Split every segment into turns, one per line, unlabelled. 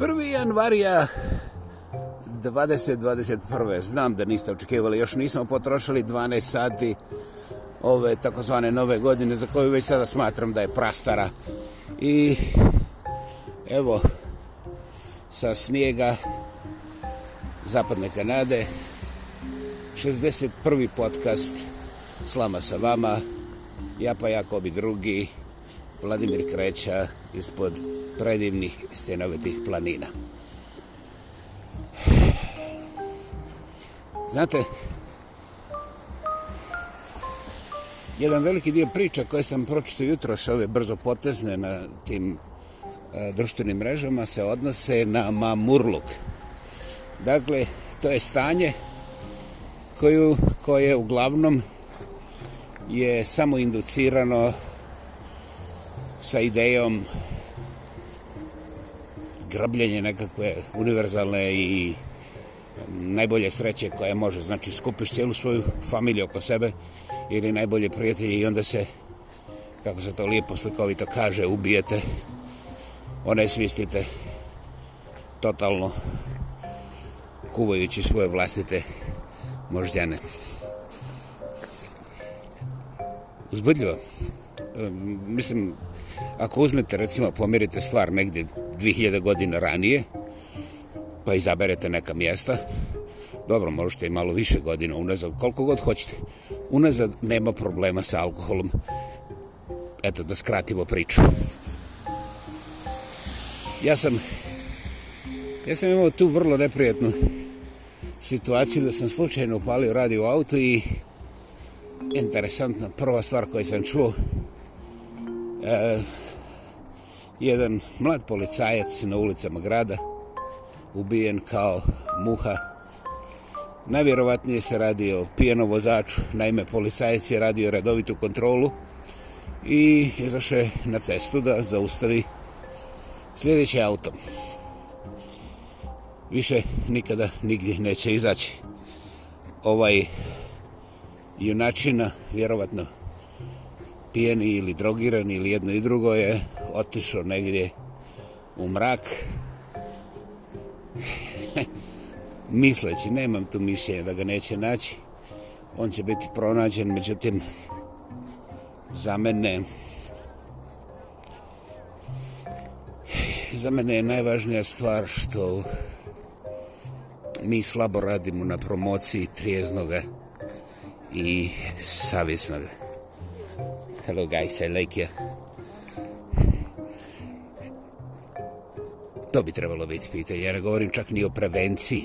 1. januarija 2021. Znam da niste očekivali, još nismo potrošili 12 sati ove takozvane nove godine za koju već sada smatram da je prastara. I evo sa snijega zapadne Kanade 61. podcast Slama sa vama, ja pa Jakobi drugi. Vladimir Kreća ispod predivnih stenovitih planina. Znate, jedan veliki dio priča koje sam pročito jutro s ove brzo potezne na tim e, društvenim mrežama se odnose na Mamurluk. Dakle, to je stanje koju, koje uglavnom je samo inducirano sa idejom grbljenje nekakve univerzalne i najbolje sreće koje može. Znači, skupiš cijelu svoju familiju oko sebe ili najbolje prijatelje i onda se, kako se to lijepo slikovito kaže, ubijete, one smislite totalno kuvajući svoje vlastite moždjane. Uzbudljivo. E, mislim, Ako uzmete, recimo, pomirite stvar negdje 2000 godina ranije, pa izaberete neka mjesta, dobro, možete i malo više godina unazad, koliko god hoćete. Unazad nema problema sa alkoholom. Eto, da skratimo priču. Ja sam, ja sam imao tu vrlo neprijetnu situaciju da sam slučajno upalio radio auto i interesantno, prva stvar koju sam čuo, e, jedan mlad policajac na ulicama grada ubijen kao muha. Najvjerovatnije se radi o pijenom vozaču, naime policajac je radio redovitu kontrolu i izašao je na cestu da zaustavi sljedeći auto. Više nikada nigdje neće izaći. Ovaj junačina vjerovatno pijeni ili drogirani ili jedno i drugo je otišao negdje u mrak misleći, nemam tu mišljenja da ga neće naći on će biti pronađen međutim za mene za mene je najvažnija stvar što mi slabo radimo na promociji trijeznoga i savjesnoga Hello guys, I like you. To bi trebalo biti pitanje. Ja ne govorim čak ni o prevenciji.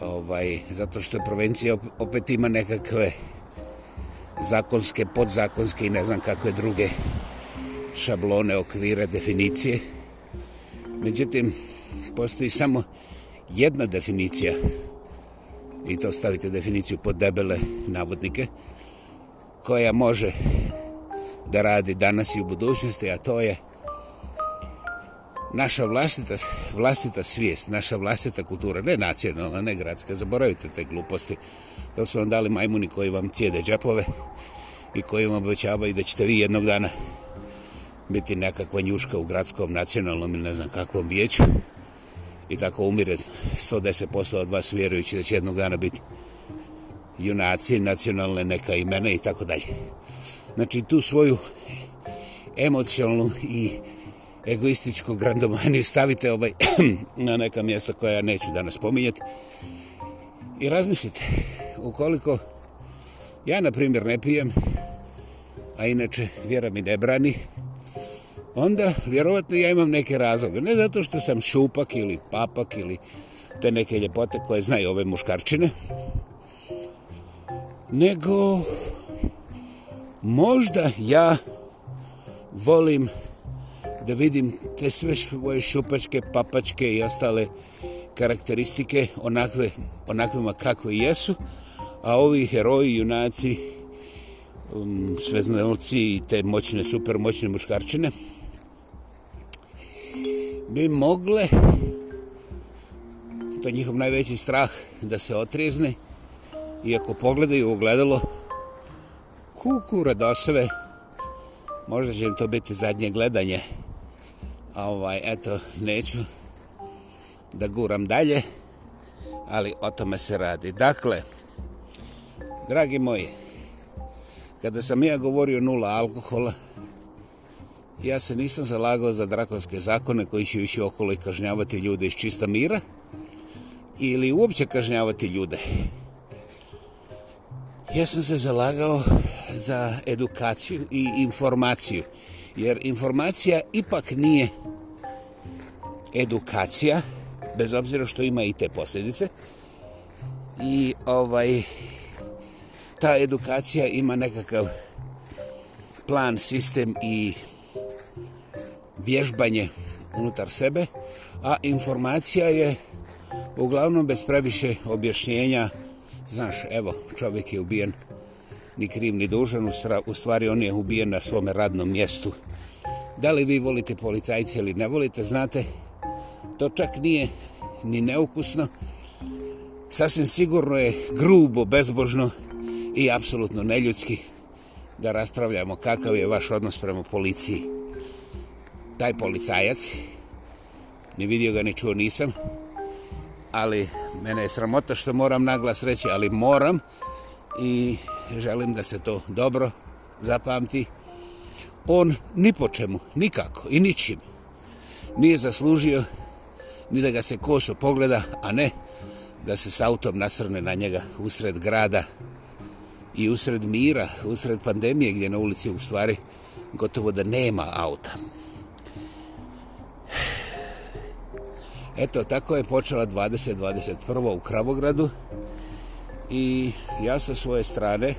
Ovaj, zato što je prevencija opet ima nekakve zakonske, podzakonske i ne znam kakve druge šablone, okvire, definicije. Međutim, postoji samo jedna definicija i to stavite definiciju pod debele navodnike, koja može da radi danas i u budućnosti, a to je naša vlastita, vlastita svijest, naša vlastita kultura, ne nacionalna, ne gradska, zaboravite te gluposti. To su vam dali majmuni koji vam cijede džepove i koji vam obećavaju da ćete vi jednog dana biti nekakva njuška u gradskom, nacionalnom ili ne znam kakvom vijeću i tako umire 110% od vas vjerujući da će jednog dana biti junaci, nacionalne neka imena i tako dalje. Znači tu svoju emocionalnu i egoističku grandomaniju stavite ovaj na neka mjesta koja ja neću danas spominjati. I razmislite, ukoliko ja na primjer ne pijem, a inače vjera mi ne brani, onda vjerovatno ja imam neke razloge. Ne zato što sam šupak ili papak ili te neke ljepote koje znaju ove muškarčine, nego možda ja volim da vidim te sve svoje šupačke, papačke i ostale karakteristike onakve, onakvima kakve jesu, a ovi heroji, junaci, um, sveznalci i te moćne, super moćne muškarčine bi mogle to je njihov najveći strah da se otrizne i ako pogledaju u gledalo, kuku, radosove, možda će im to biti zadnje gledanje. A ovaj, eto, neću da guram dalje, ali o tome se radi. Dakle, dragi moji, kada sam ja govorio nula alkohola, ja se nisam zalagao za drakonske zakone koji će ići okolo i kažnjavati ljude iz čista mira ili uopće kažnjavati ljude. Ja sam se zalagao za edukaciju i informaciju, jer informacija ipak nije edukacija, bez obzira što ima i te posljedice. I ovaj ta edukacija ima nekakav plan, sistem i vježbanje unutar sebe, a informacija je uglavnom bez previše objašnjenja, Znaš, evo, čovjek je ubijen ni kriv ni dužan, u stvari on je ubijen na svome radnom mjestu. Da li vi volite policajce ili ne volite, znate, to čak nije ni neukusno. Sasvim sigurno je grubo, bezbožno i apsolutno neljudski da raspravljamo kakav je vaš odnos prema policiji. Taj policajac, ni vidio ga, ni čuo nisam, ali mene je sramota što moram naglas reći, ali moram i želim da se to dobro zapamti. On ni po čemu, nikako i ničim nije zaslužio ni da ga se koso pogleda, a ne da se s autom nasrne na njega usred grada i usred mira, usred pandemije gdje na ulici u stvari gotovo da nema auta. Eto, tako je počela 2021. u Kravogradu i ja sa svoje strane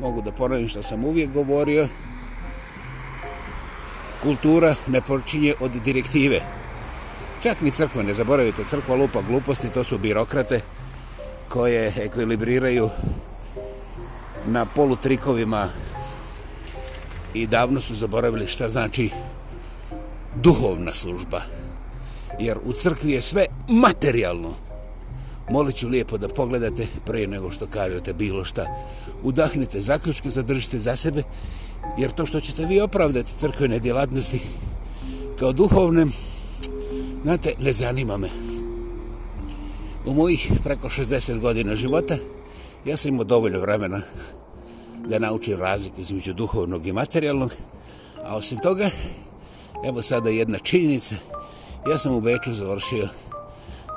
mogu da ponovim što sam uvijek govorio kultura ne počinje od direktive čak ni crkva ne zaboravite crkva lupa gluposti to su birokrate koje ekvilibriraju na polu trikovima i davno su zaboravili šta znači duhovna služba jer u crkvi je sve materijalno. Molit ću lijepo da pogledate pre nego što kažete bilo šta. Udahnite zaključke, zadržite za sebe, jer to što ćete vi opravdati crkvene djelatnosti kao duhovne, znate, ne zanima me. U mojih preko 60 godina života ja sam imao dovoljno vremena da naučim razliku između duhovnog i materijalnog, a osim toga, evo sada jedna činjenica, Ja sam u Beču završio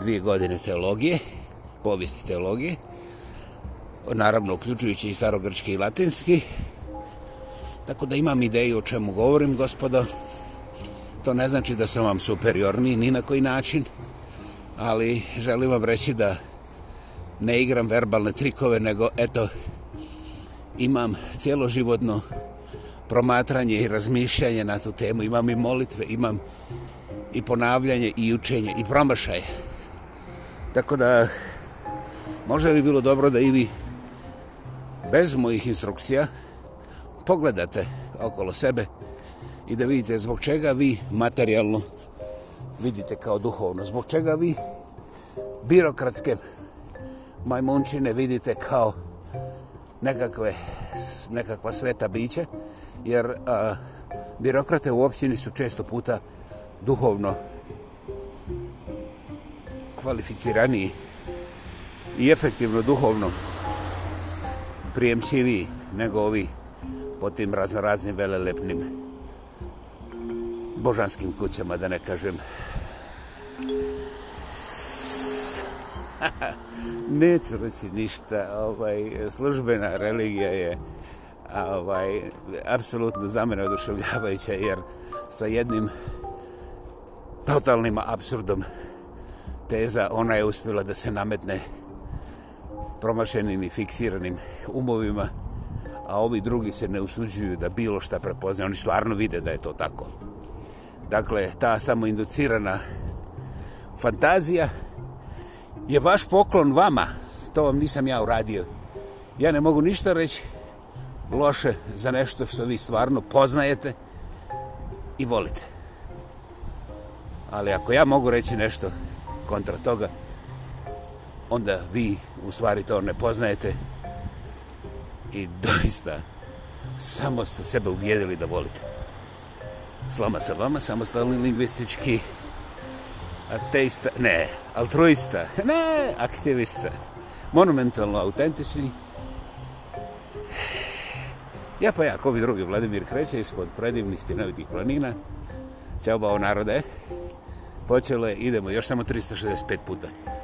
dvije godine teologije, povijesti teologije, naravno uključujući i starogrčki i latinski, tako da imam ideju o čemu govorim, gospodo. To ne znači da sam vam superiorni ni na koji način, ali želim vam reći da ne igram verbalne trikove, nego eto, imam cijeloživotno promatranje i razmišljanje na tu temu, imam i molitve, imam i ponavljanje i učenje i promašaje. Tako da možda bi bilo dobro da i vi bez mojih instrukcija pogledate okolo sebe i da vidite zbog čega vi materijalno vidite kao duhovno, zbog čega vi birokratske majmunčine vidite kao nekakve, nekakva sveta biće, jer a, birokrate u općini su često puta duhovno kvalificiraniji i efektivno duhovno prijemčiviji nego ovi po tim raznoraznim velelepnim božanskim kućama, da ne kažem. Neću reći ništa, ovaj, službena religija je ovaj, apsolutno za mene oduševljavajuća, jer sa jednim totalnim absurdom teza, ona je uspjela da se nametne promašenim i fiksiranim umovima, a ovi drugi se ne usuđuju da bilo šta prepozne. Oni stvarno vide da je to tako. Dakle, ta samo inducirana fantazija je vaš poklon vama. To vam nisam ja uradio. Ja ne mogu ništa reći loše za nešto što vi stvarno poznajete i volite ali ako ja mogu reći nešto kontra toga, onda vi u stvari to ne poznajete i doista samo ste sebe ubijedili da volite. Slama sa vama, samostalni lingvistički ateista, ne, altruista, ne, aktivista, monumentalno autentični. Ja pa ja, ko bi drugi, Vladimir Kreće ispod predivnih stinovitih planina. Ćao, bao narode. Ćao, bao narode. Počelo je, idemo, još samo 365 puta.